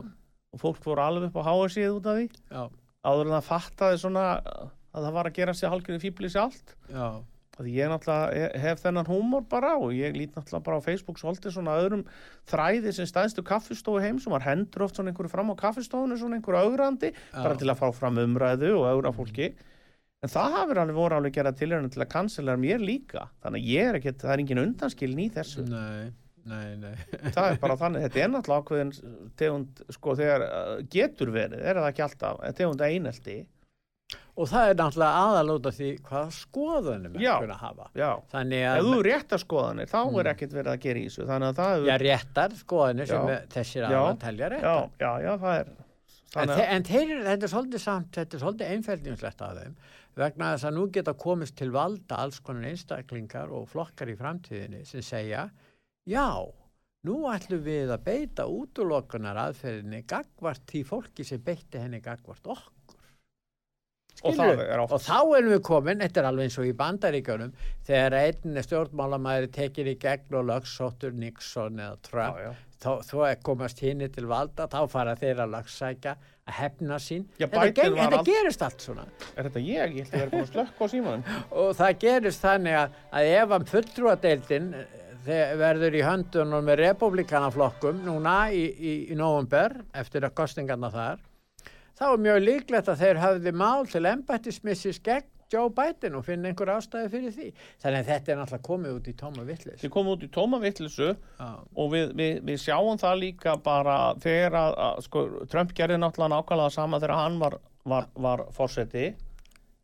og fólk voru alveg upp á háasíð út af því. Já, áður en það fattaði svona að það var að gera sér hálfgjörðu fíbli sjálft já, að ég náttúrulega he- hef þennan húmor bara og ég lít náttúrulega bara á Facebook svolítið svona öðrum þræði sem stæðstu kaffistofu heim sem var hendur oft svona einhverju fram á kaffistofunu svona einhverju augrandi bara til að fá fram umræðu og augra fólki en það hafur alveg voru alveg gera tilhörnum til að cancela mér líka. Þannig að ég er ekkert, það er engin undanskilin í þessu. Nei, nei, nei. Það er bara þannig, þetta er náttúrulega ákveðin tegund, sko þegar uh, getur verið, er það ekki alltaf tegund einelti, og það er náttúrulega aðalóta því hvaða skoðunum Já. er að hafa. já. Þannig ef þú réttar skoðanir, þá er ekkert verið að gera í þessu. Þannig að það hefur já, réttar skoðunir sem Já. er- þessir Já. aðal telja já, réttar. já, já, það er En, en þeir, þetta er svolítið samt, þetta er svolítið einfældingslegt af þeim vegna þess að nú geta komist til valda alls konar einstaklingar og flokkar í framtíðinni sem segja já, nú ætlum við að beita útlokunar aðferðinni gagvart því fólki sem beitti henni gagvart okkur. og er Og þá erum við komin, þetta er alveg eins og í bandaríkjunum, þegar einn stjórnmálamæður tekin í gegn og lögsóttur Nixon eða Trump, já, já. þá, þá komast hinn til valda, þá fara þeir að lagsækja að hefna sín. Já, þetta var þetta gerist allt svona. Er þetta ég, ég ætla að vera búin að slökka á símanum. Og það gerist þannig að, að ef að fulltrúadeildin eh, verður í höndunum með republikanaflokkum núna í, í, í november eftir að kostingarna þar þá er mjög líklegt að þeir hafði mál til embættismissis gegn Joe Biden og finna einhver ástæði fyrir því. Þannig að þetta er náttúrulega komið út í tóma vittlis þið komum út í tóma vittlisu og við, við, við sjáum það líka bara þegar að, að sko, Trump gerði náttúrulega nákvæmlega sama þegar hann var, var, var fórseti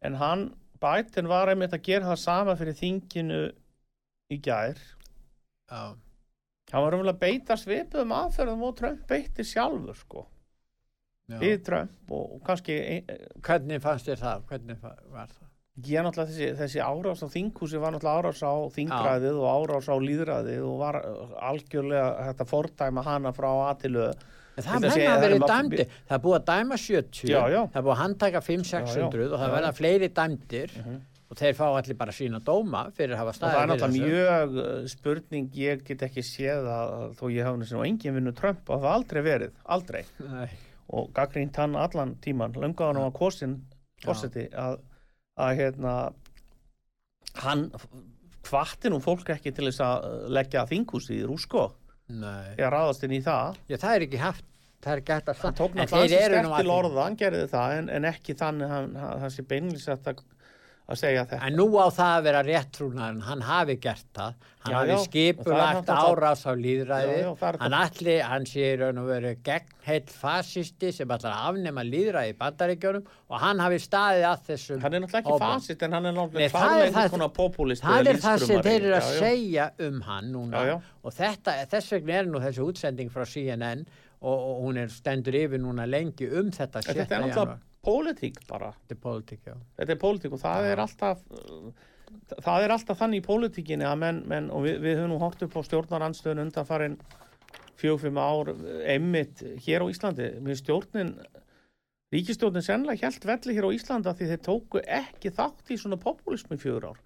en hann, Biden var einmitt að gera það sama fyrir þinginu í gær. Já, hann var umvel að beita svipuðum aðferðum og Trump beitti sjálfur sko. Já. við Trump og kannski ein- Hvernig fannst þér það? Hvernig var það? Ég náttúrulega þessi, þessi árás á þinghúsi var náttúrulega árás á þingræðið og árás á líðræðið og var uh, algjörlega þetta fordæma hana frá aðtilu það menn sé- að verið er dæmdi. Það er búið að dæma 70, Já, já. það er búið að handtaka 500-600 og það verða fleiri dæmdir Mhm. og þeir fá allir bara sína dóma fyrir að hafa og það staðið er náttúrulega mjög uh, spurning. Ég get ekki séð að að þó ég hafa og engin vinnu Trump að það aldrei verið, aldrei. Nei, og gaggrínt hann allan tíman löngu á á kosin fórseti að, að hérna hann hvatti nú fólk ekki til þess að leggja þinghúsi í rúsko nei. eða ráðast inn í það Já, það er ekki haft, það er gert að hann tók En náttúrulega þeir hans eru nú sterk að til því- orða, hann gerði það en, en ekki þannig hann, hann, hann sé beinlis að, að segja þetta. En nú á það að vera réttrúnaðurinn, hann hafi gert það, hann Já, hafi skipulagt árás á líðræði, hann allir, hann sé í raun og veru gegn heill fasisti sem að afnema líðræði í bandaríkjunum og hann hafi staðið að þessum hann er náttúrulega ekki fasist en hann er náttúrulega einhvers konar populist Það er það sem þeir eru að Já, segja um hann núna. Já, og þetta, þess vegna er nú þessi útsending frá CNN og, og hún er stendur yfir núna lengi um þetta En þetta 7. janúar. náttúrulega pólitík bara Þetta er politík, já. þetta er pólitík og það er alltaf uh, það er alltaf þannig í pólitíkinni að menn, menn og við, við höfum nú hótt upp á stjórnarandstöðun undan farin fjögfimm ár emmitt hér á Íslandi með stjórnin ríkistjórnin sennilega hjælt velli hér á Íslanda því þeir tóku ekki þátt í svona populismi fjögur ár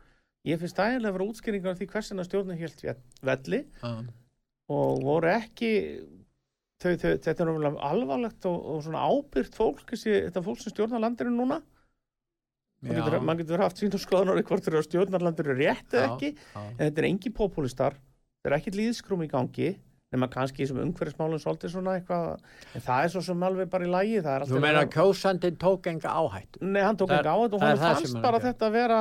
ég finnst ægilega að vera útskýringar því hversina stjórnin hjælt velli Já. og voru ekki þau, þau, þetta er alvarlegt og, og svona ábyrgt fólk þetta fólk sem stjórnar landinu núna. Man getur, getur haft sín og skoðan á hvort þeir eru stjórnarlandur eru rétt eða ekki já. en þetta er engi populistar það er ekkit líðskrum í gangi nema kannski sem umhverfismálum svolítið svona eitthvað en það er svo sem alveg bara í lægi Þú meina að kjósandinn tók enga áhættu. Nei, hann tók Það er- ekki á þetta og hann fannst bara þetta að vera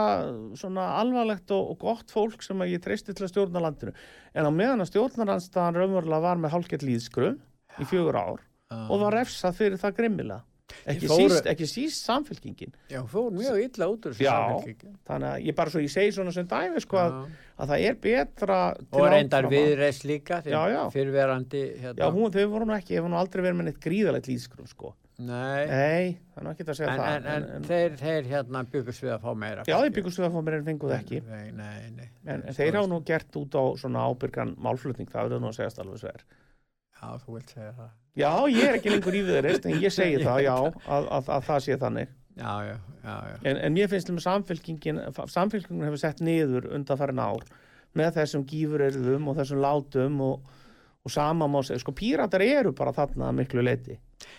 svona alvarlegt og, og gott fólk sem að ég treysti til að stjórna landinu. En á meðan að stjórnaranstaðan raunverulega var með hálfgett líðskrum í fjögur ár og var refsað fyrir það grimmilega ekki, Fóru- síst, ekki síst samfélkingin Já, fór mjög illa út úr þessu Já. samfélkingu. þannig að ég bara svo ég segi svona sem dæmi sko að, að það er betra Og reyndar viðreist líka, fyrirverandi, hérna. Já, hún, þau voru nú ekki, hefur nú aldrei verið með neitt gríðalegt líðskrum sko. Nei, Nei, það er nú ekki að segja en, það en, en, þeir, þeir hérna byggust við að fá meira. Já, þeir byggust við að fá mér en fenguð ekki Nei, nei, nei. En, en þeir hafa nú gert út á svona ábyrgan málflutning, það verður nú að segjast alveg sver Já, þú vilt segja það. Já, ég er ekki lengur í viðreist en ég segi það, já, að, að, að það sé þannig Já, já, já, já. En, en mér finnst um samfélkingin samfélkingin hefur sett niður undanfærin ár með þessum gífurerðum og þessum látum og, og sama má segja, sko píratar eru bara þarna að miklu leiti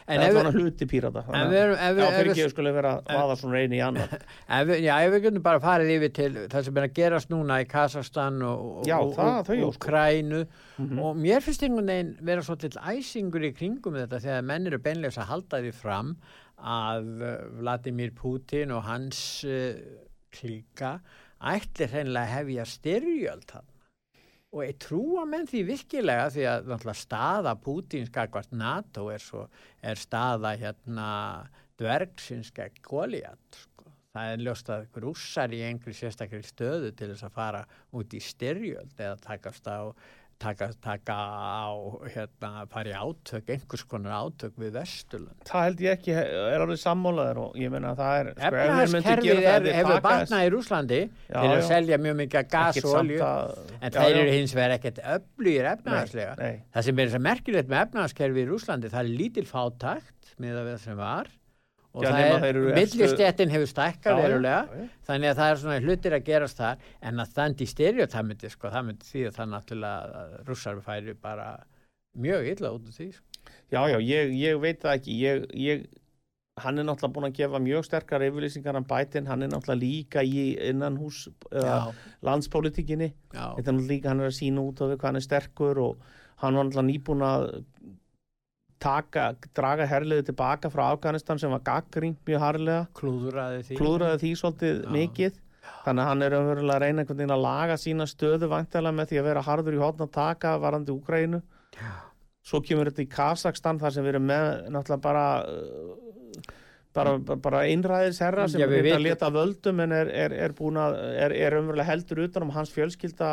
En það er svona hluti pírata Já, við, ef fyrir ekki að skulle vera að vaða svona reyni í annan já, ef við getum bara farið yfir til það sem er að gerast núna í Kazakstan og, og, Já, og, það- og, þau, og sko. Krænu Mhm. og mér finnst einhvern veginn vera svolítið æsingur í kringum þetta þegar menn eru beinlegs að halda því fram að uh, Vladimir Putin og hans uh, klíka ætli hreinlega að hefja styrjöld hann og ég trúa menn því virkilega því að náttúrulega staða Pútins skakvart NATO er, svo, er staða hérna dvergsins gegn Goliath sko. það er ljóst að rússar í einhverju sérstaklega stöðu til þess að fara út í styrjöld eða takast á taka, taka á hérna, fara í átök, einhvers konar átök við Vesturlund Það held ég ekki, er alveg sammálaður og ég meina að það er sko, Efnahagskerfið það, er, hefur batnað í Rúslandi til að selja mjög mikið gas og olju en þeir eru hins vegar ekkert öflugir efnahagslega. Nei, nei. það sem er þess að merkilegt með efnahagskerfi í Rúslandi það er lítil fátækt með að við sem var og millistjættin hefur stækkað verulega þannig að það er svona hlutir að gerast þar en að standi í styrjó það myndi sko, það myndi því að það náttúrulega að rússar færi bara mjög illa út úr því sko. Já, já, ég, ég veit það ekki ég, ég, hann er náttúrulega búin að gefa mjög sterkar yfirlýsingar hann bætin, hann er náttúrulega líka í innanhús eða landspolítikinni já, þetta er líka, hann er að sína út á því hvað hann er sterkur og hann var náttúrulega nýbúin að taka, draga herliði tilbaka frá Afganistan sem var gaggrínt mjög harlega klúðraði því. Klúðraði því svolítið Já. mikið. Þannig að hann er umverulega að reyna einhvern veginn að laga sína stöðu væntalega með því að vera harður í hotn að taka varandi Úgrænu svo kemur þetta í Kazakstan þar sem við erum með náttúrulega bara uh, bara, bara einræðis herra sem Já, við reynda að leta völdum en er, er, er að er, er umverulega heldur utan um hans fjölskylda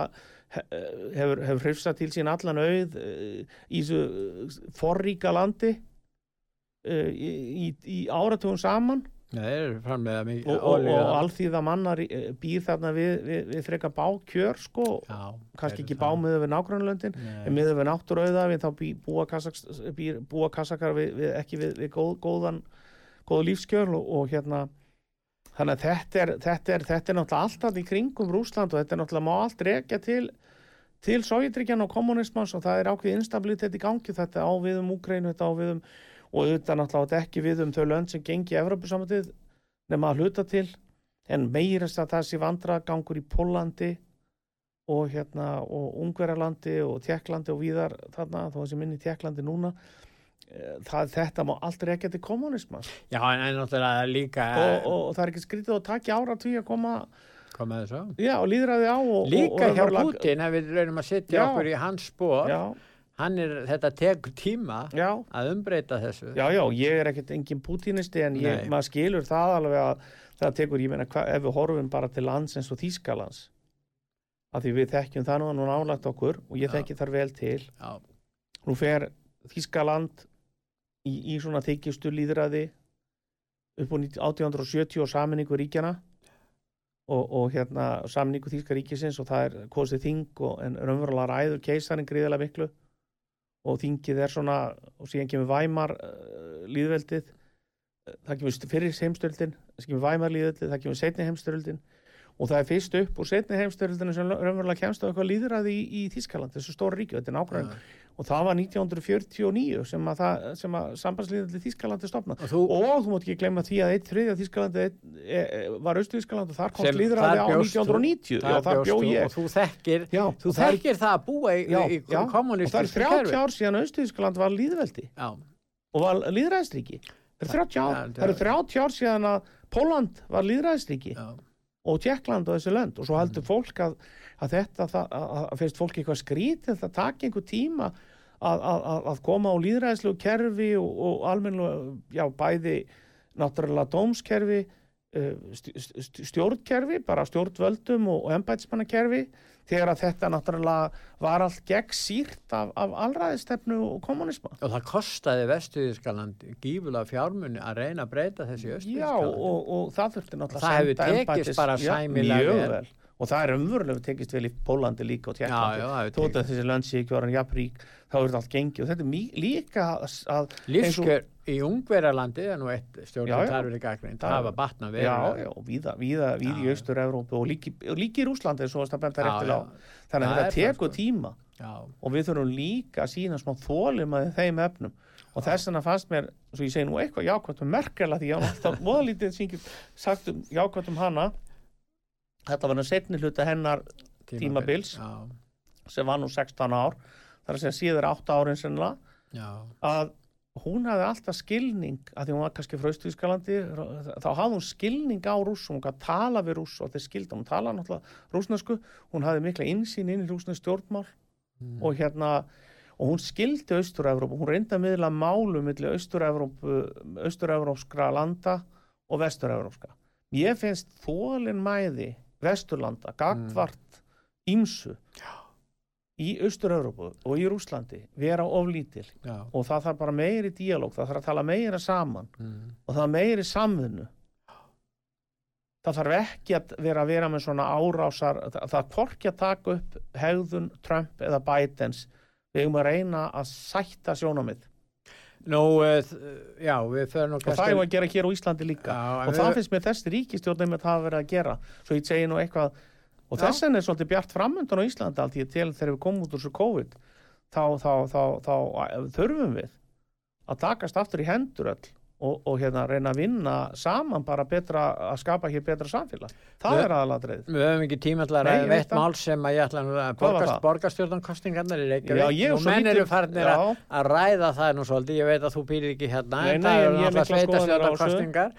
hefur, hefur hrifsað til sín allan auð uh, í þessu uh, forríka landi uh, í, í, í áratugum saman Nei, og, og, og þarna. alþýða mannar eh, býr þarna við, við, við freka bákjör sko, Já, kannski ekki bámiðu við nágrannlöndin en Nei. miður við náttúrauða við þá bý, búa, kasaks, býr, búa kassakar við, ekki við, við góð, góðan góða lífskjörl og, og hérna þannig að þetta er, þetta er, þetta er náttúrulega alltaf í kringum Rúsland og þetta er náttúrulega má allt rekja til til Sovjetríkjan og kommunismans og það er ákveð instabilitet í gangi. Þetta á við um Úkreinu, þetta á við um og auðvitað náttúrulega ekki við um þau lönd sem gengi Evropasamöndið nema að hluta til. En meirist að það sé vandra gangur í Pólandi og hérna og Ungverjalandi og Tjekklandi og víðar þarna, þó þessi minni Tjekklandi núna það, þetta má aldrei ekki til kommunismans Já, en, náttúrulega líka og, og, og það er ekki skrítið að taka ára að koma, með þessu? já, og líðræði á og, Líka hjá Putin, ef við reynum að setja okkur í hans spór, já, hann er, þetta tekur tíma já, að umbreyta þessu. já, já, ég er ekkert engin pútinisti en ég, maður skilur það alveg að það tekur, ég meina, hva, ef við horfum bara til lands eins og Þýskalands að því við þekkjum það nú, nú nálagt okkur og ég Já. þekki þar vel til. Já, nú fer Þýskaland í, í svona þykjustu líðræði upp á 1870 og saminningu ríkjana og, og hérna saminningu Þýska ríkisins og það er kosið þing og en raunverulega ræður keisarin gríðilega miklu og þingið er svona og síðan kemur Væmar uh, líðveldið það kemur fyrir heimstöldin það kemur Væmar líðveldið, það kemur setni heimstöldin og það er fyrst upp úr setni heimstöldinu sem raunverulega kemst á eitthvað líðræði í, í Þýskaland, þessu stóra ríki, þetta er nákvæm já. Og það var 1949 sem að, að sambandslíðandi Þýskalandi stopnað Og þú, og þú mátt ekki glemma því að eitt þriðja Þýskalandi e, e, var Östu-Þýskaland og þar komst þar á bjóst þú. 1990 já, þar bjó ég. og þú þekkir, já, þú er- þekkir það að búa í, í, já, og það er kommunistisku 30 ár síðan Östu-Þýskaland var líðveldi Já, og var líðræðisríki það er 30 ár, Já, það eru 30 ár síðan að Póland var líðræðisríki já, og Tjekkland og þessi lönd. Og svo Mm. heldur fólk að, að þetta það, að, að finnst fólk eitthvað skrítið það taki einhver tíma að, að, að- að koma á líðræðislegu kerfi og, og almennilega, já, bæði náttúrulega dómskerfi st- stjórnkerfi bara stjórnvöldum og, embætismannakerfi þegar að þetta náttúrulega var allt gegn sírt af, af allræðistefnu og kommunisma og það kostaði Vestuðískaland gífulega fjármunni að reyna að breyta þessi Já, Östuðískaland. og, og það þurfti náttúrulega Það hefur senda tekist bara Já, sæmilega vel. vel. Og það er umverulega tekist vel í Pólandi líka og Tjekklandi þótt að þessi lönd sé ekki orðin jafnrík þá er þetta allt gengið. Og þetta er mý- líka að, eins og- í Ungverjalandi er nú eitt stjórnum þar verið gaggrind, Það- var batna Já, í já. Austur-Európu og líki, í Rúslandi á þannig að þetta tekur sko. tíma. Og við þurfum líka að sína smá þólum að þeim efnum. Og þess vegna fannst mér, svo ég segi nú eitthvað jákvæmt um Merkel að því ég var sem ég get sagt um jákvæmt um hana þetta var nú setni hluta hennar Tímabils. Já, sem var nú 16 ár þar að segja síður 8 árin sennilega að hún hafði alltaf skilning að því hún var kannski frá Östurískalandi þá hafði hún skilning á rússum hún gæti tala við rúss og þeir skildi hún tala náttúrulega rússnesku, hún hafði mikla insýn inn í rússnesk stjórnmál Mm. og hérna og hún skildi Austur-Evrópu, hún reyndi að miðla málu milli Austur-Evrópu Austur-Evrópskra landa og Vestur-Evrópska. Ég finnst þólin mæði Vesturlanda gagvart ímsu í Austur-Evrópu og í Rúslandi vera oflítil já. og það þarf bara meiri díalóg, það þarf að tala meira saman Mm. og það meiri samvinnu það þarf ekki að vera að vera með svona árásar það, það hvorki að taka upp hegðun Trump eða Bidens við eigum að reyna að sætta sjónamið Nú, uh, já, við förum nú og það er að gera hér á Íslandi líka Já, og við- það finnst mér þessi ríkistjórn einmitt hafa verið að gera svo ég segi nú eitthvað og þess vegna er svolítið bjart framöndan á Íslandi allt ég til þegar við komum út úr svo COVID þá, þá, þá, þá, þá þurfum við að takast aftur í hendur öll og, og hérna reyna að vinna saman bara betra að skapa hér betra samfélag það Við- er aðalatrið Við höfum ekki tíma til að ræða ég veit eitt það. mál sem að ég ætla að borgast, ég er Nú svo menn eru farnir að, að ræða það nú svolítið. Ég veit að þú býrir ekki hérna. Nei, nei, það eru er náttúrulega sveitarstjórnankostingar.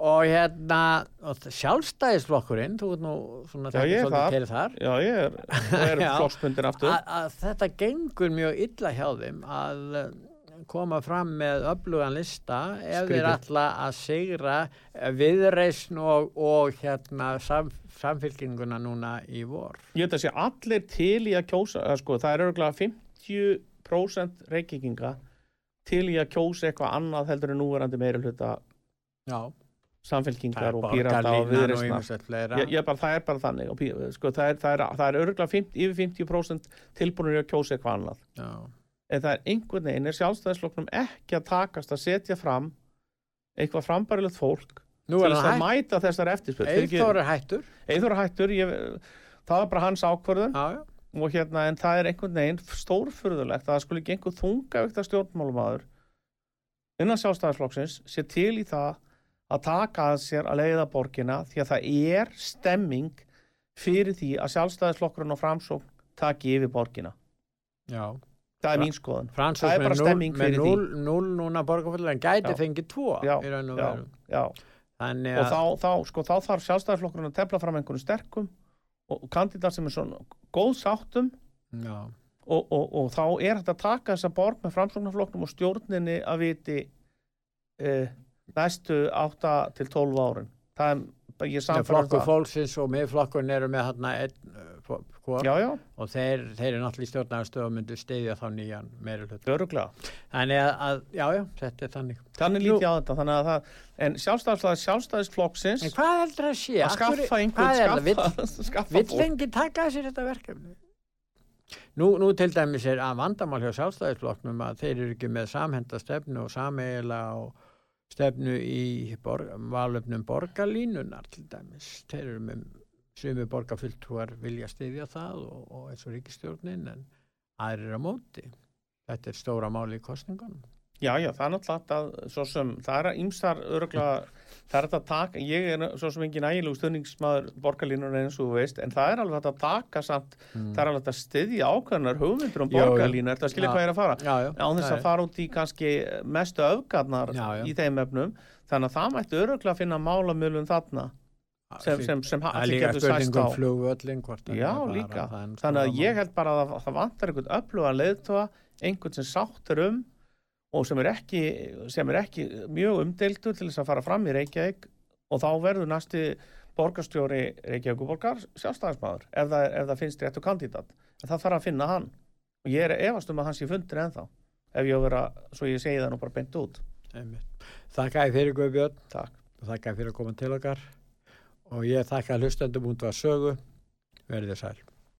Og hérna, og sjálfstæðisflokkurinn, þú ert nú svona er svolítið til þar. já ég er, er Já. flokksbundir aftur þetta gengur mjög illa hjá þeim að koma fram með öflugan lista ef þeir Skrítið. ætla að sigra eh, viðreisn og, og hérna sam, samfylkinguna núna í vor. ég veit að sé allir til í að kjósa sko, það er örgulega 50% reykinga til í að kjósa eitthvað annað heldur en núverandi meiri hluta samfélkingar og pírata og fleira. Ég, ég bara, það er bara þannig sko, það, er, er, er örgulega 50, yfir 50% tilbúinir í að kjósa eitthvað annað. Já, en það er einhvern veginn er sjálfstæðisflokknum ekki að takast að setja fram eitthvað frambærilegt fólk til þess að það mæta þessar eftirspöld Eithor er hættur. Eithor er hættur ég, það var bara hans ákvörðun. Já, já, og hérna en það er einhvern veginn stórfurðulegt að það skulle ekki einhver þungavíkta stjórnmálumæður innan sjálfstæðisflokksins sé til í það að taka að sér að leiða borgina því að það er stemming fyrir því að sjálfstæðisflokkurinn og framsókn taki yfir borgina. Já. Það er mín skoðun. Fransús Það er bara með stemming með fyrir því. núll, núl núna borgarfólk en gæti fengið tvo Já, í raun og þá, þá, sko, þá þarf sjálfstæðisflokkurinn að tefla fram einhvern sterkum og kandidat sem er svona góð sáttum. Og, og, og þá er þetta að taka þessa borg með framsóknarflokknum og stjórninni að viti eh, næstu 8 til 12 árin. Það er, er samfæður flokkur fólksins og miðflokkurinn eru með hérna einn fó- hvor. Já, já, og þeir, þeir eru náttúrulega í stjórnarstöð og myndu steyðja þá nýjan öruglega þannig að, að, já, já, þetta er þannig. Þannig lítið á þetta þannig að það, en sjálfstæðisflokk sjálfstæðisflokksins en hvað heldur að sé? að skaffa einhvern er það? Vill- lengi taka sér þetta verkefni? Nú, nú til dæmis er að vandamál hjá sjálfstæðisflokknum að þeir eru ekki með samhenda stefnu og sameigila og stefnu í borg, valöfnum borgarlínunar til dæmis. Þeir eru með sumi borgarfulltrúar vilja styðja það og, og eins og ríkistjórnin en aðrir á móti. Þetta er stóra máli í kostningunum Já, já, það er náttúrulega svo sem, það er að ýmsar öruglega, það er þetta að taka, ég er svo sem engin ægilegu stöðningsmaður borgarlínur eins og þú veist, en það er alveg hægt að taka samt, mm. það er alveg hægt að styðja ákveðnar hugmyndur um borgarlínu, þetta skilja Já. hvað er að fara, já, já, án þess að fara út í kannski mestu öfgarnar Já, í þeim efnum, þannig að það mætti öruglega að finna málamölun þarna, er- sem, sem, sem allir getur sæst á. um hann Já, líka. Þannig að ég mál. held bara að það vantar einhvern öfluga leiðtóa, einhvern sem sátt er um og sem er ekki, sem er ekki mjög umdeildur til þess að fara fram í Reykjavík og þá verður næsti borgarstjóri Reykjavíkuborgar sjálfstæðismadur ef ef það finnst réttu kandidat. En það þarf að finna hann og ég er efast um að hann sé fundur ennþá ef ég á að vera, svo ég segi það nú bara beint út. Þakka ég fyrir Guðbjörn Takk. Þakka þér fyrir að koma til okkar og ég þakka hlustendum út var sögu verðið sæl